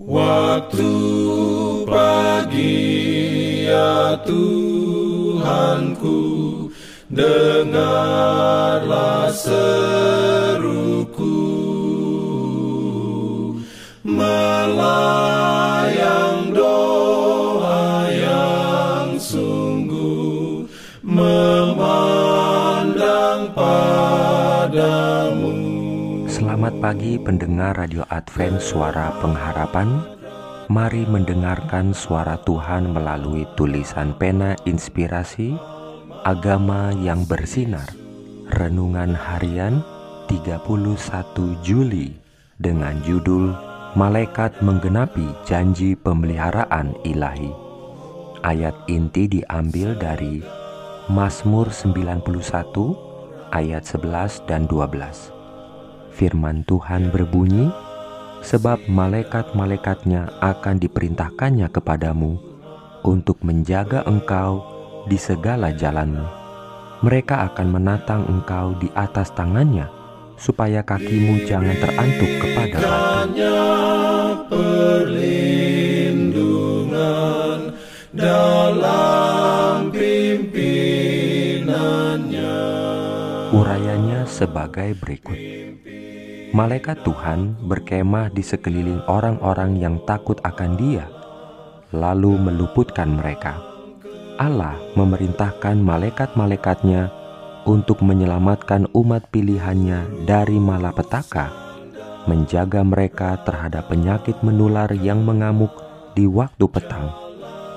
Waktu pagi ya Tuhanku Dengarlah seruku. Melayang doa yang sungguh Selamat pagi pendengar Radio Advent Suara Pengharapan. Mari mendengarkan suara Tuhan melalui tulisan pena inspirasi Agama yang bersinar. Renungan harian 31 Juli Dengan judul Malaikat menggenapi janji pemeliharaan ilahi. Ayat inti diambil dari Mazmur 91 ayat 11 dan 12 firman Tuhan berbunyi, sebab malaikat-malaikatnya akan diperintahkannya kepadamu untuk menjaga engkau di segala jalanmu. Mereka akan menatang engkau di atas tangannya, supaya kakimu jangan terantuk kepada batu. perlindungan dalam pimpinannya. Urayanya sebagai berikut. Malaikat Tuhan berkemah di sekeliling orang-orang yang takut akan Dia, lalu meluputkan mereka. Allah memerintahkan malaikat-malaikatnya untuk menyelamatkan umat pilihannya dari malapetaka, menjaga mereka terhadap penyakit menular yang mengamuk di waktu petang.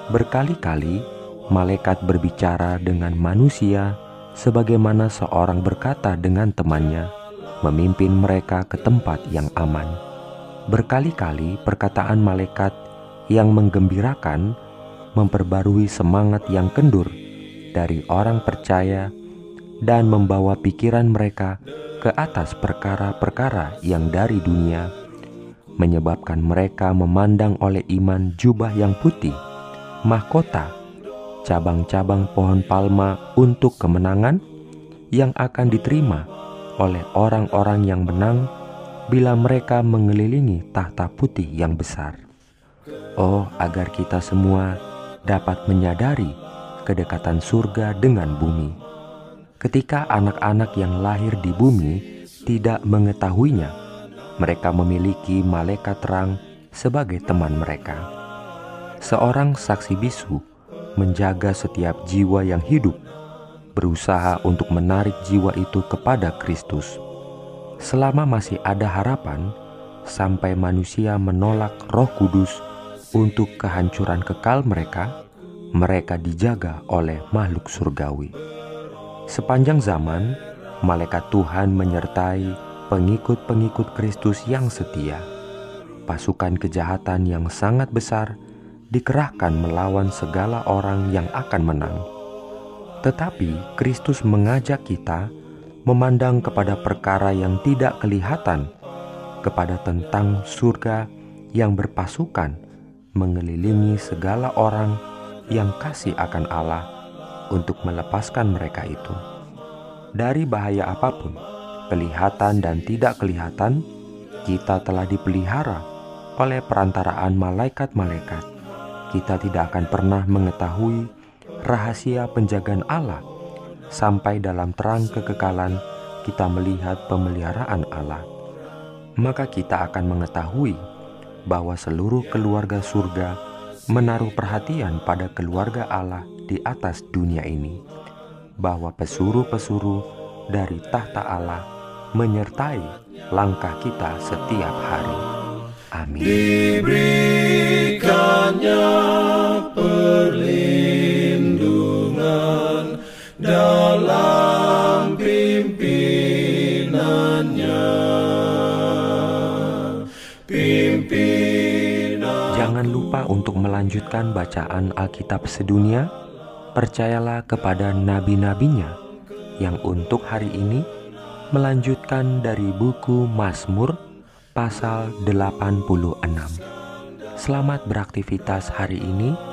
Berkali-kali malaikat berbicara dengan manusia sebagaimana seorang berkata dengan temannya, memimpin mereka ke tempat yang aman. Berkali-kali perkataan malaikat yang menggembirakan memperbarui semangat yang kendur dari orang percaya dan membawa pikiran mereka ke atas perkara-perkara yang dari dunia, menyebabkan mereka memandang oleh iman jubah yang putih, mahkota, cabang-cabang pohon palma untuk kemenangan yang akan diterima oleh orang-orang yang menang bila mereka mengelilingi tahta putih yang besar. Oh, agar kita semua dapat menyadari kedekatan surga dengan bumi. Ketika anak-anak yang lahir di bumi tidak mengetahuinya, mereka memiliki malaikat terang sebagai teman mereka. Seorang saksi bisu menjaga setiap jiwa yang hidup berusaha untuk menarik jiwa itu kepada Kristus. Selama masih ada harapan, sampai manusia menolak Roh Kudus untuk kehancuran kekal mereka, mereka dijaga oleh makhluk surgawi. Sepanjang zaman, malaikat Tuhan menyertai pengikut-pengikut Kristus yang setia. Pasukan kejahatan yang sangat besar dikerahkan melawan segala orang yang akan menang tetapi Kristus mengajak kita memandang kepada perkara yang tidak kelihatan, kepada tentang surga yang berpasukan mengelilingi segala orang yang kasih akan Allah untuk melepaskan mereka itu. Dari bahaya apa pun, kelihatan dan tidak kelihatan, kita telah dipelihara oleh perantaraan malaikat-malaikat. Kita tidak akan pernah mengetahui rahasia penjagaan Allah sampai dalam terang kekekalan kita melihat pemeliharaan Allah. Maka kita akan mengetahui bahwa seluruh keluarga surga menaruh perhatian pada keluarga Allah di atas dunia ini, bahwa pesuruh-pesuruh dari tahta Allah menyertai langkah kita setiap hari. Amin. Diberikannya dalam pimpinannya. Pimpinan Jangan lupa untuk melanjutkan bacaan Alkitab sedunia. Percayalah kepada nabi-nabinya yang untuk hari ini melanjutkan dari buku Mazmur pasal 86. Selamat beraktivitas hari ini.